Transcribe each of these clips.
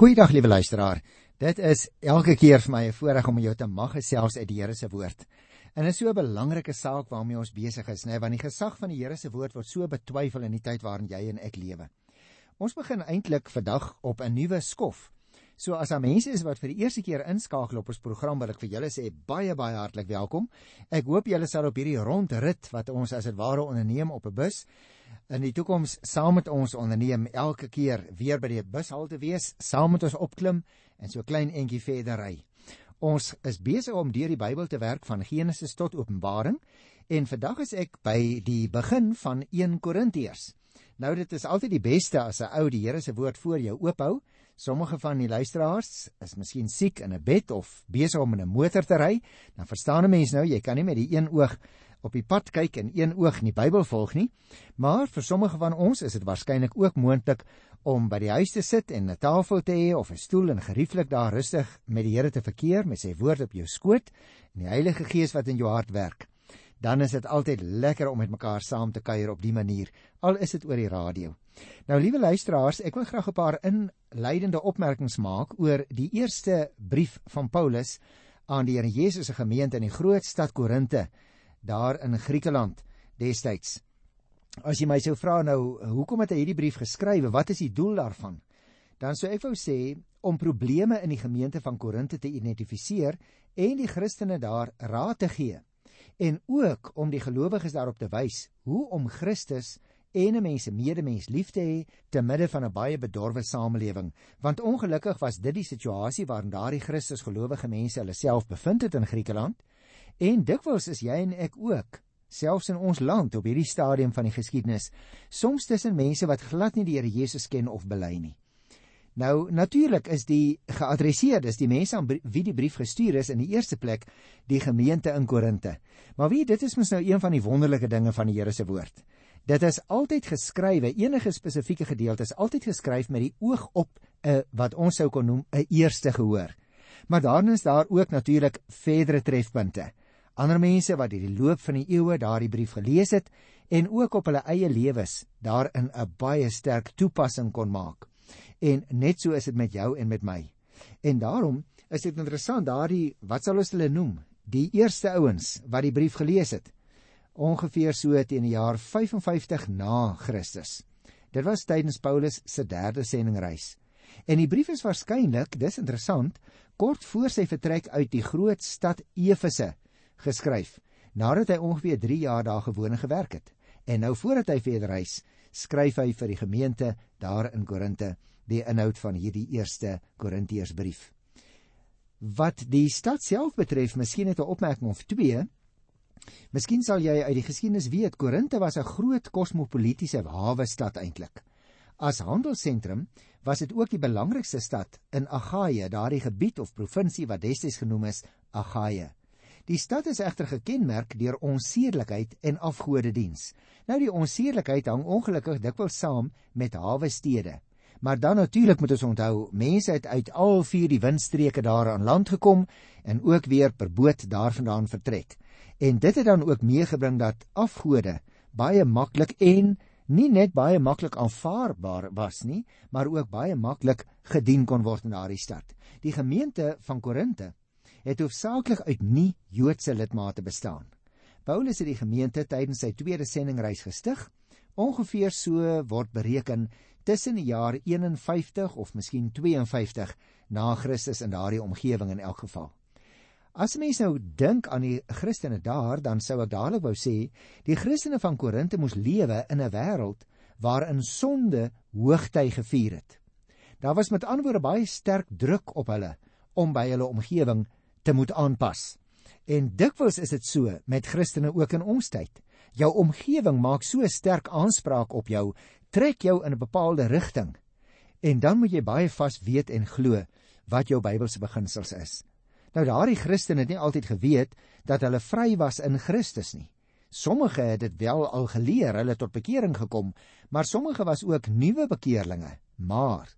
Goeiedag liewe luisteraar. Dit is elke keer vir my 'n voorreg om jou te mag gesels uit die Here se woord. En dit is so 'n belangrike saak waarmee ons besig is, nê, nee, want die gesag van die Here se woord word so betwyfel in die tyd waarin jy en ek lewe. Ons begin eintlik vandag op 'n nuwe skof. So as daar mense is wat vir die eerste keer inskakel op ons program, wil ek vir julle sê baie baie hartlik welkom. Ek hoop julle sal op hierdie rondrit wat ons as dit ware onderneem op 'n bus in die toekoms saam met ons onderneem elke keer weer by die bushalte wees, saam met ons opklim en so klein entjie verder ry. Ons is besig om deur die Bybel te werk van Genesis tot Openbaring en vandag is ek by die begin van 1 Korintiërs. Nou dit is altyd die beste as 'n ou die Here se woord voor jou oophou. Sommige van die luisteraars is miskien siek in 'n bed of besig om in 'n motor te ry, dan verstaan 'n mens nou, jy kan nie met die een oog op die pad kyk en een oog in die Bybel volg nie. Maar vir sommige van ons is dit waarskynlik ook moontlik om by die huis te sit en 'n tafel te hê of 'n stoel en gerieflik daar rustig met die Here te verkeer met sy woord op jou skoot en die Heilige Gees wat in jou hart werk. Dan is dit altyd lekker om met mekaar saam te kuier op die manier, al is dit oor die radio. Nou liewe luisteraars, ek wil graag 'n paar inleidende opmerkings maak oor die eerste brief van Paulus aan die Here Jesus se gemeente in die groot stad Korinte daar in Griekeland destyds. As jy my sou vra nou, hoekom het hy hierdie brief geskryf? Wat is die doel daarvan? Dan sou ek wou sê om probleme in die gemeente van Korinte te identifiseer en die Christene daar raad te gee en ook om die gelowiges daarop te wys hoe om Christus en 'n mens se medemens lief te hê te midde van 'n baie bedorwe samelewing want ongelukkig was dit die situasie waarin daardie Christus gelowige mense hulle self bevind het in Griekeland En dikwels is jy en ek ook, selfs in ons land op hierdie stadium van die geskiedenis, soms tussen mense wat glad nie die Here Jesus ken of bely nie. Nou natuurlik is die geadresseerdes, die mense aan wie die brief gestuur is in die eerste plek die gemeente in Korinte. Maar wie dit is mos nou een van die wonderlike dinge van die Here se woord. Dit is altyd geskrywe, enige spesifieke gedeelte is altyd geskryf met die oog op 'n uh, wat ons sou kon noem 'n eerste gehoor. Maar daarin is daar ook natuurlik verdere trefpunte ander mense wat deur die loop van die eeue daardie brief gelees het en ook op hulle eie lewens daarin 'n baie sterk toepassing kon maak. En net so is dit met jou en met my. En daarom is dit interessant daardie wat sal ons hulle noem? Die eerste ouens wat die brief gelees het ongeveer so teen die jaar 55 na Christus. Dit was tydens Paulus se derde sendingreis. En die brief is waarskynlik, dis interessant, kort voor sy vertrek uit die groot stad Efese geskryf nadat hy ongeveer 3 jaar daar gewoon gewerk het. En nou voordat hy verder reis, skryf hy vir die gemeente daar in Korinte die inhoud van hierdie eerste Korintiërsbrief. Wat die stad self betref, miskien net 'n opmerking of twee. Miskien sal jy uit die geskiedenis weet Korinte was 'n groot kosmopolitiese hawe stad eintlik. As handelsentrum was dit ook die belangrikste stad in Agaia, daardie gebied of provinsie wat destyds genoem is Agaia. Die stad is egter gekenmerk deur onsedelikheid en afgodediens. Nou die onsedelikheid hang ongelukkig dikwels saam met hawe stede. Maar dan natuurlik moet ons onthou, mense het uit al vier die windstreke daar aan land gekom en ook weer per boot daarvandaan vertrek. En dit het dan ook meegebring dat afgode baie maklik en nie net baie maklik aanvaarbaar was nie, maar ook baie maklik gedien kon word in daardie stad. Die gemeente van Korinte het hoofsaaklik uit nie-Joodse lidmate bestaan. Paulus het die gemeente tydens sy tweede sendingreis gestig, ongeveer so word bereken tussen die jaar 51 of miskien 52 na Christus in daardie omgewing in elk geval. As mens nou dink aan die Christene daar, dan sou ek dadelik wou sê, die Christene van Korinte moes lewe in 'n wêreld waarin sonde hoogtyd gevier het. Daar was met ander woorde baie sterk druk op hulle om by hulle omgewing te moet aanpas. En dikwels is dit so met Christene ook in ons tyd. Jou omgewing maak so sterk aanspraak op jou, trek jou in 'n bepaalde rigting. En dan moet jy baie vas weet en glo wat jou Bybelse beginsels is. Nou daardie Christene het nie altyd geweet dat hulle vry was in Christus nie. Sommige het dit wel al geleer, hulle tot bekering gekom, maar sommige was ook nuwe bekeerlinge. Maar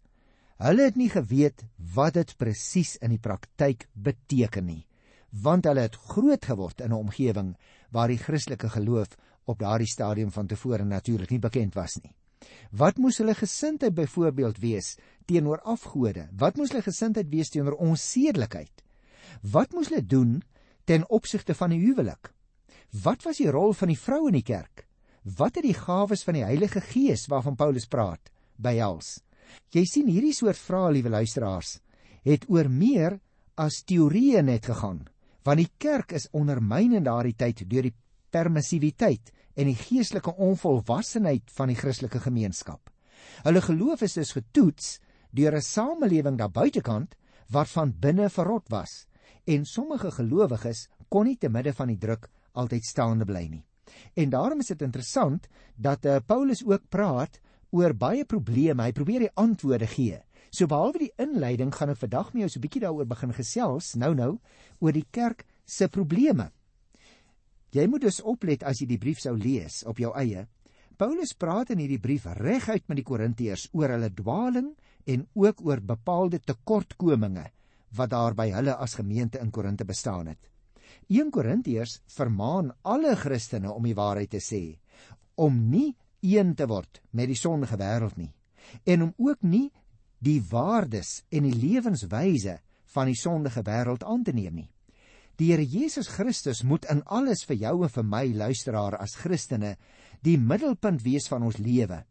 Hulle het nie geweet wat dit presies in die praktyk beteken nie, want hulle het groot geword in 'n omgewing waar die Christelike geloof op daardie stadium van tevore natuurlik nie bekend was nie. Wat moes hulle gesindheid byvoorbeeld wees teenoor afgode? Wat moes hulle gesindheid wees teenoor onsedelikheid? Wat moes hulle doen ten opsigte van die huwelik? Wat was die rol van die vrou in die kerk? Wat het die gawes van die Heilige Gees waarvan Paulus praat behels? Jy sien hierdie soort vrae, liewe luisteraars, het oor meer as teorieë net gegaan, want die kerk is ondermyn in daardie tyd deur die permissiwiteit en die geestelike onvolwassenheid van die Christelike gemeenskap. Hulle geloof is dus getoets deur 'n samelewing daar buitekant wat van binne verrot was en sommige gelowiges kon nie te midde van die druk altyd staande bly nie. En daarom is dit interessant dat uh, Paulus ook praat oor baie probleme. Hy probeer die antwoorde gee. So behalwe die inleiding gaan ek vandag met jou so 'n bietjie daaroor begin gesels nou-nou oor die kerk se probleme. Jy moet dus oplet as jy die brief sou lees op jou eie. Paulus praat in hierdie brief reguit met die Korintiërs oor hulle dwaling en ook oor bepaalde tekortkominge wat daar by hulle as gemeente in Korinte bestaan het. 1 Korintiërs vermaan alle Christene om die waarheid te sê, om nie een te word met die sondige wêreld nie en om ook nie die waardes en die lewenswyse van die sondige wêreld aan te neem nie. Die Here Jesus Christus moet in alles vir jou en vir my luisteraar as Christene die middelpunt wees van ons lewe.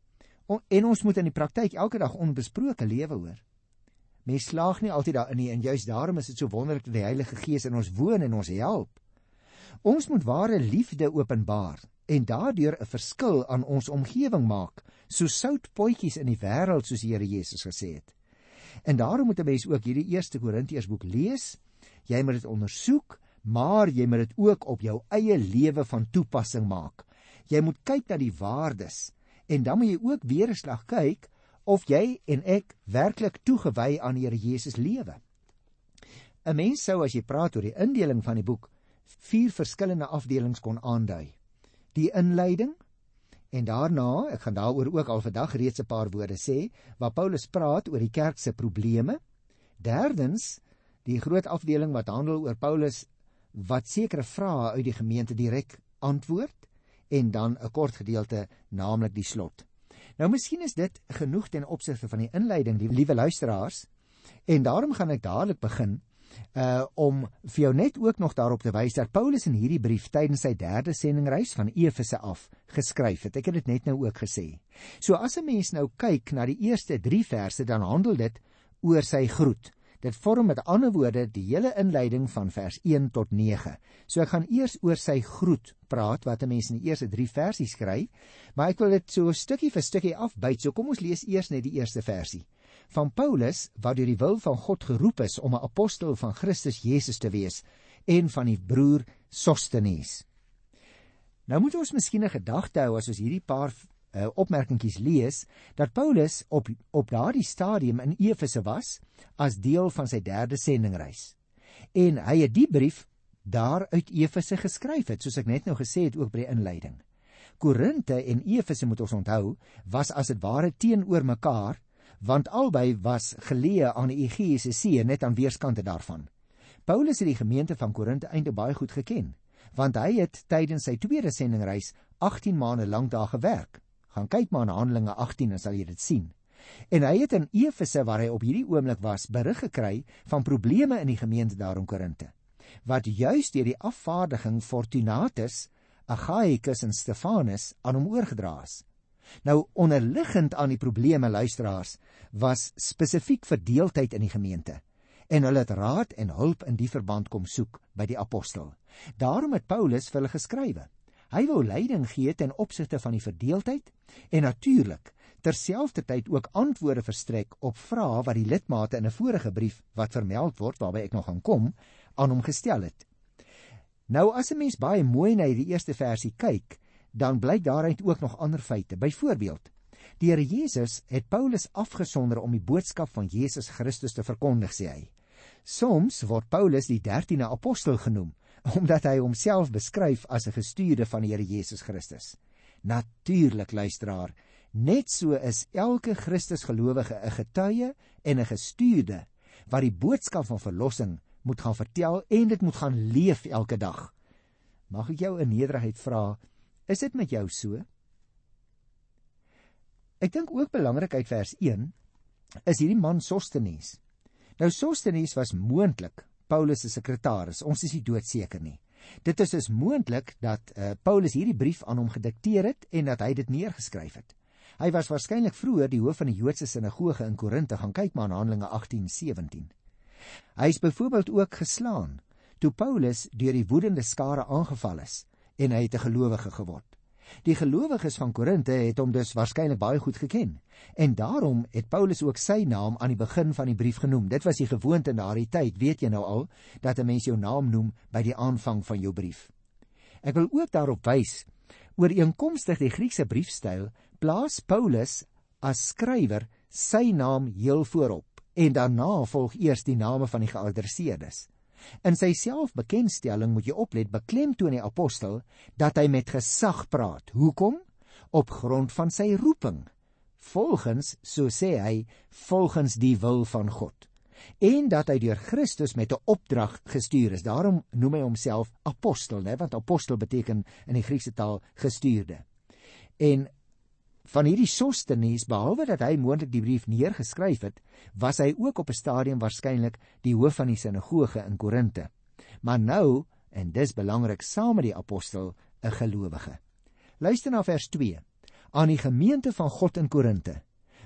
En ons moet in die praktyk elke dag onbesproke lewe hoor. Mens slaag nie altyd daarin nie en juist daarom is dit so wonderlik dat die Heilige Gees in ons woon en ons help. Ons moet ware liefde openbaar en daardeur 'n verskil aan ons omgewing maak, so soutpotjies in die wêreld soos die Here Jesus gesê het. En daarom moet 'n mens ook hierdie eerste Korintiërs boek lees. Jy moet dit ondersoek maar jy moet dit ook op jou eie lewe van toepassing maak. Jy moet kyk na die waardes en dan moet jy ook weer 'n slag kyk of jy en ek werklik toegewy aan die Here Jesus lewe. 'n Mens sou as jy praat oor die indeling van die boek vier verskillende afdelings kon aandui. Die inleiding en daarna, ek gaan daaroor ook al vandag reeds 'n paar woorde sê, waar Paulus praat oor die kerk se probleme. Derdens, die groot afdeling wat handel oor Paulus wat sekere vrae uit die gemeente direk antwoord en dan 'n kort gedeelte naamlik die slot. Nou miskien is dit genoeg ten opsigte van die inleiding, die liewe luisteraars. En daarom gaan ek dadelik begin uh om vir jou net ook nog daarop te wys dat Paulus in hierdie brief tydens sy derde sendingreis van Efese af geskryf het. Ek het dit net nou ook gesê. So as 'n mens nou kyk na die eerste 3 verse dan handel dit oor sy groet. Dit vorm met ander woorde die hele inleiding van vers 1 tot 9. So ek gaan eers oor sy groet praat wat 'n mens in die eerste 3 versies skryf, maar ek wil dit so stukkie vir stukkie afbyt. So kom ons lees eers net die eerste versie. Van Paulus wat deur die wil van God geroep is om 'n apostel van Christus Jesus te wees en van die broer Sostenes. Nou moet ons miskien 'n gedagte hou as ons hierdie paar uh, opmerkingies lees dat Paulus op op daardie stadium in Efese was as deel van sy derde sendingreis. En hy het die brief daar uit Efese geskryf het, soos ek net nou gesê het ook by die inleiding. Korinte en Efese moet ons onthou, was as dit ware teenoor mekaar, want albei was geleë aan die Egeïese See net aan weerskante daarvan. Paulus het die gemeente van Korinte eintlik baie goed geken, want hy het tydens sy tweede sendingreis 18 maande lank daar gewerk gaan kyk maar na Handelinge 18 en sal jy dit sien. En hy het in Efese waar hy op hierdie oomblik was, berig gekry van probleme in die gemeente daar in Korinte. Wat juis deur die afvaardiging Fortunatus, Agaikus en Stefanus aan hom oorgedra is. Nou onderliggend aan die probleme luisteraars was spesifiek verdeeldheid in die gemeente en hulle het raad en hulp in die verband kom soek by die apostel. Daarom het Paulus vir hulle geskrywe. Hy wou leiding gee ten opsigte van die verdeeldheid en natuurlik terselfdertyd ook antwoorde verstrek op vrae wat die lidmate in 'n vorige brief wat vermeld word waarby ek nog gaan kom aan hom gestel het. Nou as 'n mens baie mooi na die eerste versie kyk, dan blyk daaruit ook nog ander feite. Byvoorbeeld, die Here Jesus het Paulus afgesonder om die boodskap van Jesus Christus te verkondig, sê hy. Soms word Paulus die 13de apostel genoem, omdat hy homself beskryf as 'n gestuurde van die Here Jesus Christus. Natuurlik luisteraar, net so is elke Christusgelowige 'n getuie en 'n gestuurde wat die boodskap van verlossing moet gaan vertel en dit moet gaan leef elke dag. Mag ek jou in nederigheid vra, is dit met jou so? Ek dink ook belangrik uit vers 1 is hierdie man Sostenes. Nou Sostenes was moontlik Paulus se sekretaris. Ons is nie doodseker nie. Dit is dus moontlik dat uh, Paulus hierdie brief aan hom gedikteer het en dat hy dit neergeskryf het. Hy was waarskynlik vroeër die hoof van die Joodse sinagoge in Korinte gaan kyk maar in Handelinge 18:17. Hy is byvoorbeeld ook geslaan toe Paulus deur die woedende skare aangeval is en hy het 'n gelowige geword. Die gelowiges van Korinte het hom dus waarskynlik baie goed geken en daarom het Paulus ook sy naam aan die begin van die brief genoem. Dit was die gewoonte in daardie tyd, weet jy nou al, dat 'n mens jou naam noem by die aanvang van jou brief. Ek wil ook daarop wys ooreenkomstig die Griekse briefstyl plaas Paulus as skrywer sy naam heel voorop en daarna volg eers die name van die geadresseerdes. In sy selfbekenstelling moet jy oplet, beklemtoon die apostel dat hy met gesag praat. Hoekom? Op grond van sy roeping. Volgens, so sê hy, volgens die wil van God. En dat hy deur Christus met 'n opdrag gestuur is. Daarom noem hy homself apostel, né, want apostel beteken in die Griekse taal gestuurde. En van hierdie Sostenes behalwe dat hy moontlik die brief neergeskryf het, was hy ook op 'n stadium waarskynlik die hoof van die sinagoge in Korinte. Maar nou, en dis belangrik, saam met die apostel 'n gelowige. Luister na vers 2. Aan die gemeente van God in Korinte,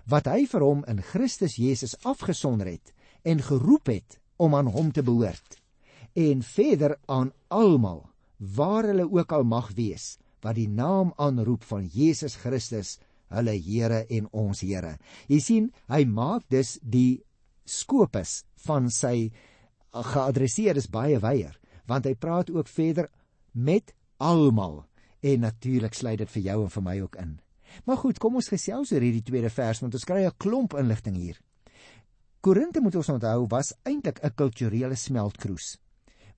wat hy vir hom in Christus Jesus afgesonder het en geroep het om aan hom te behoort. En verder aan almal waar hulle ook al mag wees wat die naam aanroep van Jesus Christus hulle Here en ons Here. Jy sien, hy maak dus die skopus van sy geadresseer is baie wyer, want hy praat ook verder met almal en natuurlik sluit dit vir jou en vir my ook in. Maar goed, kom ons gesels oor hierdie tweede vers want ons kry 'n klomp inligting hier. Korinte moet ons onthou was eintlik 'n kulturele smeltkroes.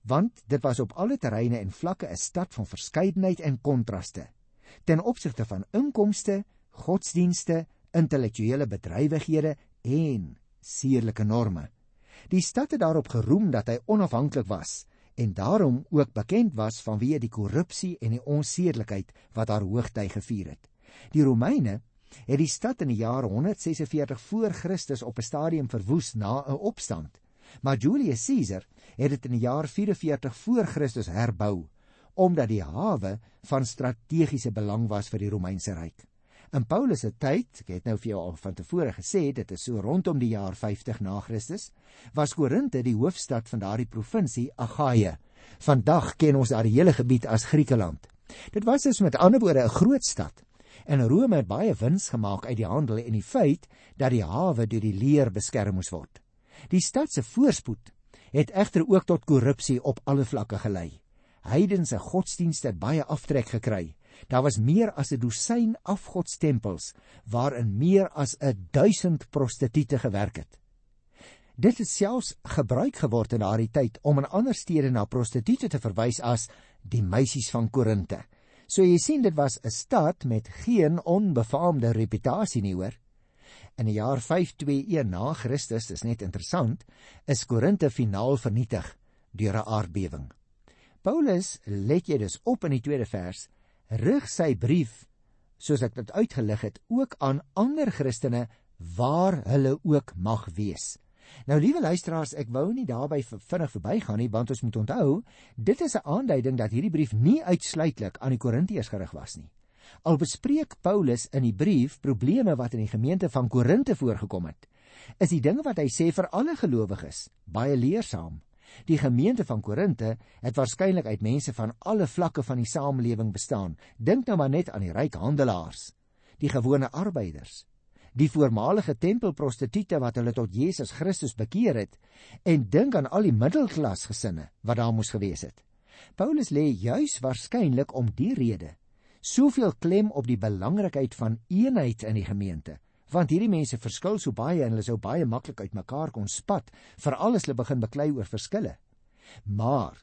Want dit was op alle terreine en vlakke 'n stad van verskeidenheid en kontraste. Ten opsigte van inkomste, godsdienste, intellektuele bedrywighede en seerlike norme. Die stad het daarop geroem dat hy onafhanklik was en daarom ook bekend was vanweë die korrupsie en die onseerlikheid wat haar hoogtyd gevier het. Die Romeine het die stad in die jaar 146 voor Christus op 'n stadium verwoes na 'n opstand. Maar Julius Caesar het dit in die jaar 44 voor Christus herbou omdat die hawe van strategiese belang was vir die Romeinse ryk. In Paulus se tyd, ek het nou vir jou al van tevore gesê, dit is so rondom die jaar 50 na Christus, was Korinte die hoofstad van daardie provinsie Agaia. Vandag ken ons daardie hele gebied as Griekeland. Dit was dus met ander woorde 'n groot stad. En Rome het baie wins gemaak uit die handel en die feit dat die hawe deur die leer beskerm moes word. Die stad se voorspoed het egter ook tot korrupsie op alle vlakke gelei. Heidense godsdienste het baie aftrek gekry Daar was meer as 'n dosyn afgodstempels waarin meer as 'n 1000 prostituie gewerk het. Dit het selfs gebruik geword in daardie tyd om in ander stede na prostituie te verwys as die meisies van Korinte. So jy sien dit was 'n stad met geen onbefaamde reputasie nie hoor. In die jaar 521 na Christus, dis net interessant, is Korinte finaal vernietig deur 'n aardbewing. Paulus let jy dus op in die tweede vers rig sy brief soos ek dit uitgelig het ook aan ander Christene waar hulle ook mag wees. Nou liewe luisteraars, ek wou nie daarby vinnig verbygaan nie want ons moet onthou, dit is 'n aanduiding dat hierdie brief nie uitsluitlik aan die Korintiërs gerig was nie. Al bespreek Paulus in die brief probleme wat in die gemeente van Korinte voorgekom het, is die dinge wat hy sê vir alle gelowiges baie leersaam. Die gemeente van Korinte het waarskynlik uit mense van alle vlakke van die samelewing bestaan. Dink nou maar net aan die ryk handelaars, die gewone arbeiders, die voormalige tempelprostituie wat hulle tot Jesus Christus bekeer het en dink aan al die middelklas gesinne wat daar moes gewees het. Paulus lê juis waarskynlik om die rede soveel klem op die belangrikheid van eenheid in die gemeente want hierdie mense verskil so baie en hulle sou baie maklik uitmekaar kon spat veral as hulle begin beklei oor verskille. Maar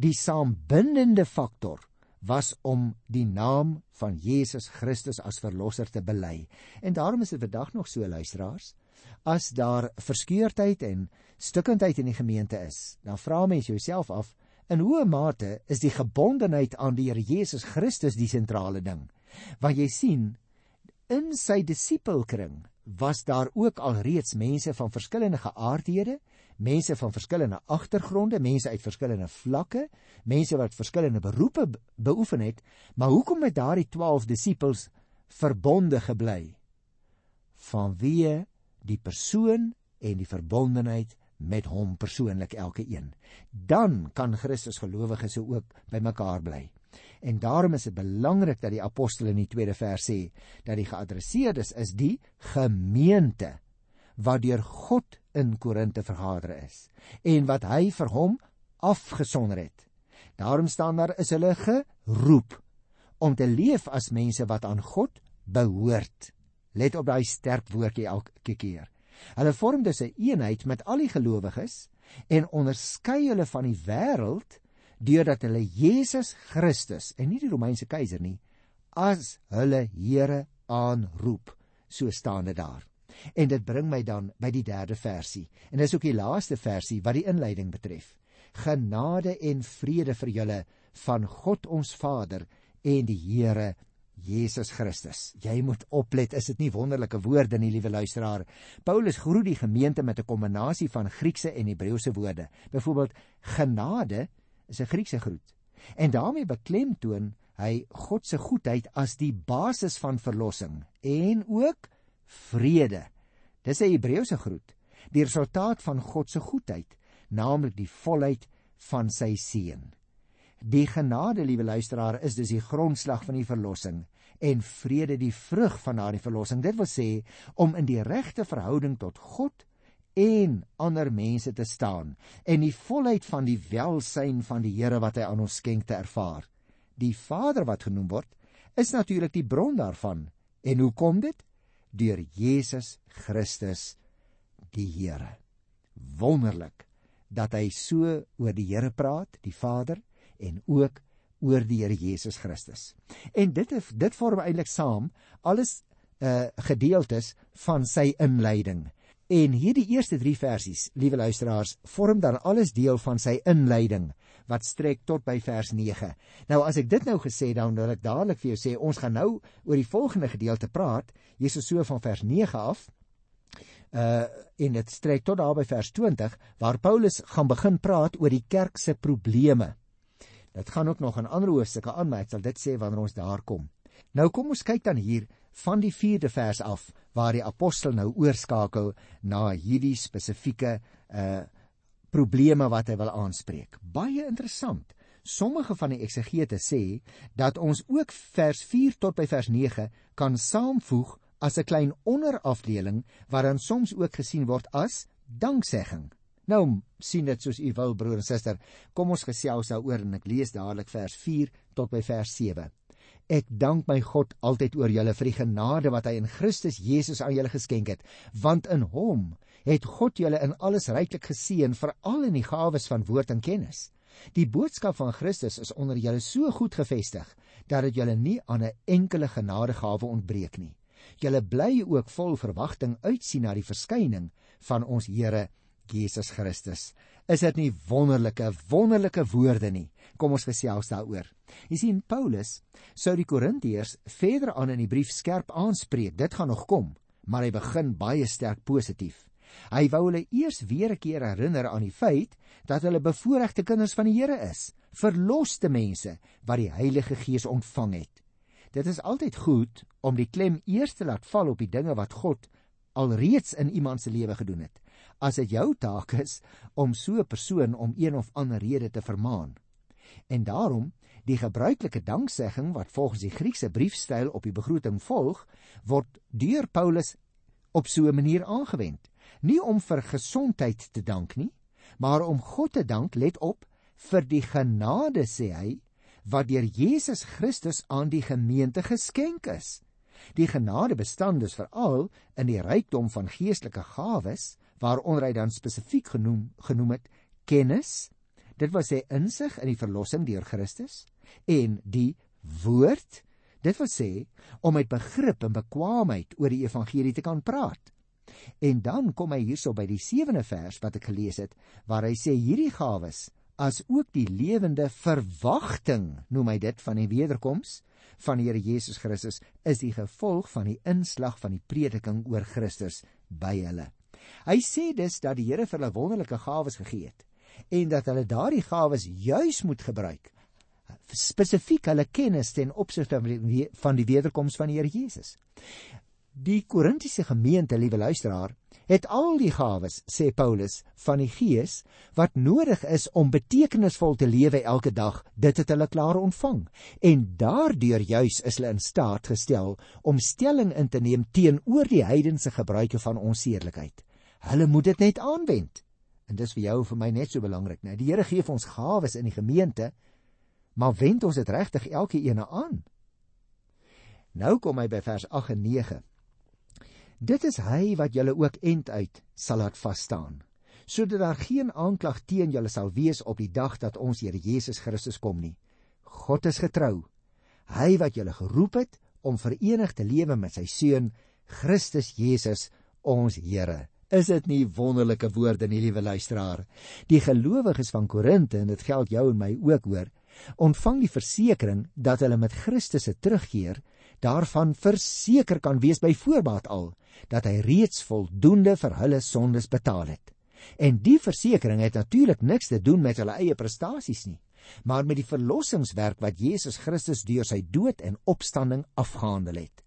die saambindende faktor was om die naam van Jesus Christus as verlosser te bely. En daarom is dit vandag nog so luisteraars, as daar verskeurdheid en stukkendheid in die gemeente is, dan vra mens jouself af in hoe mate is die gebondenheid aan die Here Jesus Christus die sentrale ding? Want jy sien in sy disipelkring was daar ook alreeds mense van verskillende geaardhede, mense van verskillende agtergronde, mense uit verskillende vlakke, mense wat verskillende beroepe beoefen het, maar hoekom het daardie 12 disippels verbonde gebly? Vanweë die persoon en die verbondenheid met hom persoonlik elke een. Dan kan Christus gelowiges ook bymekaar bly. En daarom is dit belangrik dat die apostel in die tweede vers sê dat die geadresseerdes is die gemeente wat deur God in Korinte vergader is en wat hy vir hom afgesonder het. Daarom staan daar is hulle geroep om te leef as mense wat aan God behoort. Let op daai sterk woordjie elke keer. Hulle vorm dus 'n een eenheid met al die gelowiges en onderskei hulle van die wêreld deurdat hulle Jesus Christus en nie die Romeinse keiser nie as hulle Here aanroep. So staan dit daar. En dit bring my dan by die derde versie. En dis ook die laaste versie wat die inleiding betref. Genade en vrede vir julle van God ons Vader en die Here Jesus Christus. Jy moet oplet, is dit nie wonderlike woorde nie, liewe luisteraar? Paulus groet die gemeente met 'n kombinasie van Griekse en Hebreëse woorde. Byvoorbeeld, genade is 'n Griekse groet. En daarmee beklemtoon hy God se goedheid as die basis van verlossing en ook vrede. Dis 'n Hebreëse groet, die resultaat van God se goedheid, naamlik die volheid van sy seën. Die genade, liewe luisteraar, is dus die grondslag van die verlossing en vrede die vrug van daardie verlossing. Dit wil sê om in die regte verhouding tot God en ander mense te staan en die volheid van die welsyn van die Here wat hy aan ons skenk te ervaar. Die Vader wat genoem word, is natuurlik die bron daarvan. En hoe kom dit? Deur Jesus Christus die Here. Wonderlik dat hy so oor die Here praat, die Vader en ook oor die Here Jesus Christus. En dit dit vorm eintlik saam alles uh gedeeltes van sy inleiding. En hierdie eerste 3 versies, liewe luisteraars, vorm dan alles deel van sy inleiding wat strek tot by vers 9. Nou as ek dit nou gesê dan wil ek dadelik vir jou sê ons gaan nou oor die volgende gedeelte praat. Is so van vers 9 af. Uh en dit strek tot daar by vers 20 waar Paulus gaan begin praat oor die kerk se probleme. Dit gaan ook nog in ander hoofstukke aan, maar ek sal dit sê wanneer ons daar kom. Nou kom ons kyk dan hier van die 4de vers af waar die apostel nou oorskakel na hierdie spesifieke uh probleme wat hy wil aanspreek. Baie interessant. Sommige van die eksegete sê dat ons ook vers 4 tot by vers 9 kan saamvoeg as 'n klein onderafdeling wat dan soms ook gesien word as danksegging. Nou sien dit soos u wil broer en suster. Kom ons gesels daaroor en ek lees dadelik vers 4 tot by vers 7. Ek dank my God altyd oor julle vir die genade wat hy in Christus Jesus aan julle geskenk het, want in hom het God julle in alles ryklik geseën, veral in die gawes van woord en kennis. Die boodskap van Christus is onder julle so goed gevestig dat dit julle nie aan 'n enkele genadegawe ontbreek nie. Julle bly ook vol verwagting uitsien na die verskyning van ons Here Jesus Christus. Is dit nie wonderlike wonderlike woorde nie? Kom ons gesels daaroor. Jy sien Paulus sou die Korintiërs verder aan in die brief skerp aanspreek. Dit gaan nog kom, maar hy begin baie sterk positief. Hy wou hulle eers weer 'n keer herinner aan die feit dat hulle bevoorregte kinders van die Here is, verloste mense wat die Heilige Gees ontvang het. Dit is altyd goed om die klem eers te laat val op die dinge wat God alreeds in iemand se lewe gedoen het as dit jou taak is om so 'n persoon om een of ander rede te vermaan. En daarom die gebruikelike danksegging wat volgens die Griekse briefstyl op die begroeting volg, word deur Paulus op so 'n manier aangewend. Nie om vir gesondheid te dank nie, maar om God te dank, let op, vir die genade sê hy wat deur Jesus Christus aan die gemeente geskenk is. Die genade bestaan dus veral in die rykdom van geestelike gawes waaronder hy dan spesifiek genoem genoem het kennis. Dit was sy insig in die verlossing deur Christus en die woord. Dit wil sê om met begrip en bekwaamheid oor die evangelie te kan praat. En dan kom hy hierso by die 7de vers wat ek gelees het waar hy sê hierdie gawes as ook die lewende verwagting, noem hy dit, van die wederkoms van die Here Jesus Christus is die gevolg van die inslag van die prediking oor Christus by hulle. Hy sê dus dat die Here vir hulle wonderlike gawes gegee het en dat hulle daardie gawes juis moet gebruik spesifiek hulle kennis ten opsigte van die wederkoms van die Here Jesus. Die Korintiese gemeente, liewe luisteraar, het al die gawes, sê Paulus, van die Gees wat nodig is om betekenisvol te lewe elke dag. Dit het hulle klaar ontvang en daardeur juis is hulle in staat gestel om stelling in te neem teenoor die heidense gebruike van onsedelikheid. Hulle moet dit net aanwend. En dis vir jou en vir my net so belangrik, né? Die Here gee vir ons gawes in die gemeente, maar wend ons dit regtig elke ene aan? Nou kom hy by vers 8 en 9. Dit is hy wat julle ook end uit sal laat vas staan, sodat daar geen aanklag teen julle sal wees op die dag dat ons Here Jesus Christus kom nie. God is getrou. Hy wat julle geroep het om verenig te lewe met sy seun Christus Jesus ons Here. Is dit nie wonderlike woorde nie, liewe luisteraar? Die gelowiges van Korinte en dit geld jou en my ook hoor, ontvang die versekering dat hulle met Christus se terugkeer daarvan verseker kan wees by voorbaat al dat hy reeds voldoende vir hulle sondes betaal het. En die versekering het natuurlik niks te doen met hulle eie prestasies nie, maar met die verlossingswerk wat Jesus Christus deur sy dood en opstanding afgehandel het.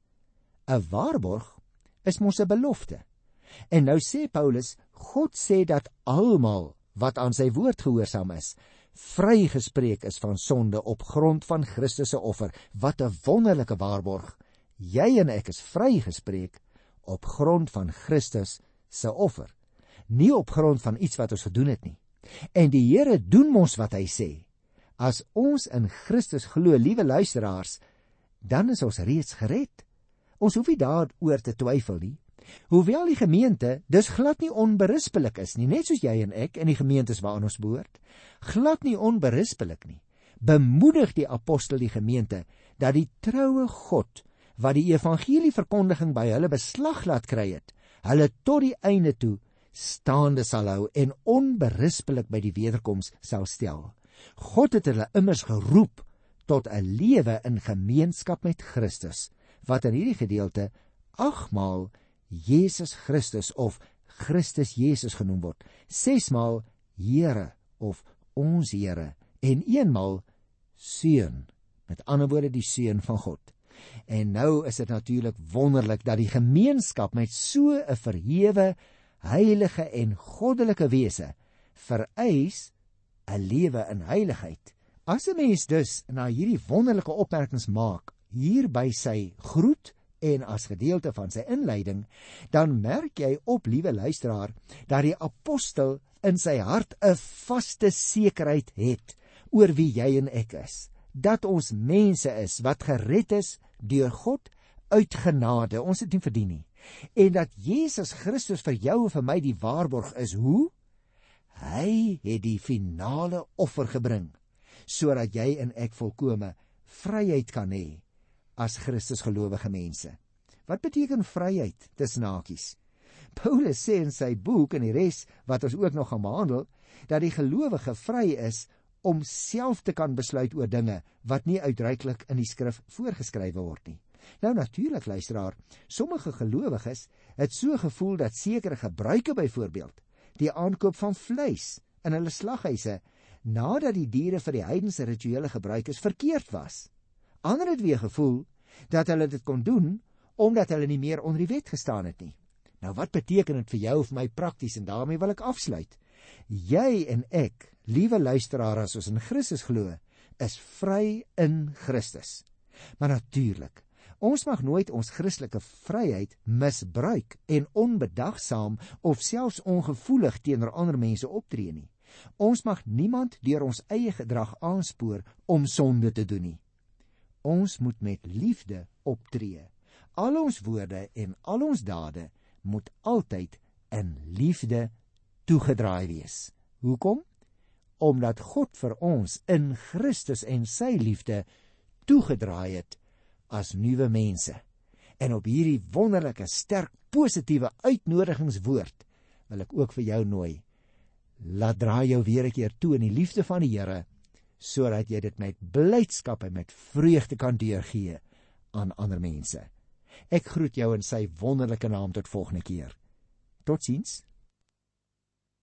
'n Waarborg is mos 'n belofte. En nou sê Paulus, God sê dat almal wat aan sy woord gehoorsaam is, vrygespreek is van sonde op grond van Christus se offer. Wat 'n wonderlike waarborg. Jy en ek is vrygespreek op grond van Christus se offer, nie op grond van iets wat ons gedoen het nie. En die Here doen mos wat hy sê. As ons in Christus glo, liewe luisteraars, dan is ons reeds gered. Ons hoef nie daaroor te twyfel nie. Hoewel die gemeente dus glad nie onberispelik is nie, net soos jy en ek in die gemeentes waaraan ons behoort, glad nie onberispelik nie. Bemoedig die apostel die gemeente dat die troue God wat die evangelie verkondiging by hulle beslag laat kry het, hulle tot die einde toe staande sal hou en onberispelik by die wederkoms sal stel. God het hulle immers geroep tot 'n lewe in gemeenskap met Christus wat in hierdie gedeelte agmaal Jesus Christus of Christus Jesus genoem word. Sesmaal Here of ons Here en eenmaal seun. Met ander woorde die seun van God. En nou is dit natuurlik wonderlik dat die gemeenskap met so 'n verhewe, heilige en goddelike wese vereis 'n lewe in heiligheid. As 'n mens dus na hierdie wonderlike opmerkings maak hier by sy groet en as gedeelte van sy inleiding, dan merk jy op, liewe luisteraar, dat die apostel in sy hart 'n vaste sekerheid het oor wie jy en ek is, dat ons mense is wat gered is deur God uit genade. Ons het nie verdien nie. En dat Jesus Christus vir jou en vir my die waarborg is hoe hy het die finale offer gebring sodat jy en ek volkome vryheid kan hê as Christus gelowige mense. Wat beteken vryheid tussen hakies? Paulus sê in sy boek en die res wat ons ook nog gaan behandel, dat die gelowige vry is om self te kan besluit oor dinge wat nie uitdruklik in die skrif voorgeskrywe word nie. Nou natuurlik luisteraar, sommige gelowiges het so gevoel dat sekere gebruike byvoorbeeld die aankoop van vleis in hulle slaghuise nadat die diere vir die heidense rituele gebruik is verkeerd was. Ander het weer gevoel dat hulle dit kon doen omdat hulle nie meer onder die wet gestaan het nie. Nou wat beteken dit vir jou of my prakties en daarmee wil ek afsluit. Jy en ek, liewe luisteraar as ons in Christus glo, is vry in Christus. Maar natuurlik, ons mag nooit ons Christelike vryheid misbruik en onbedagsaam of selfs ongevoelig teenoor ander mense optree nie. Ons mag niemand deur ons eie gedrag aanspoor om sonde te doen nie. Ons moet met liefde optree. Al ons woorde en al ons dade moet altyd in liefde toegedraai wees. Hoekom? Omdat God vir ons in Christus en sy liefde toegedraai het as nuwe mense. En op hierdie wonderlike, sterk, positiewe uitnodigingswoord wil ek ook vir jou nooi. laat draai jou weer 'n keer toe in die liefde van die Here sodat jy dit met blydskap en met vreugde kan deurgee aan ander mense. Ek groet jou in sy wonderlike naam tot volgende keer. Totsiens.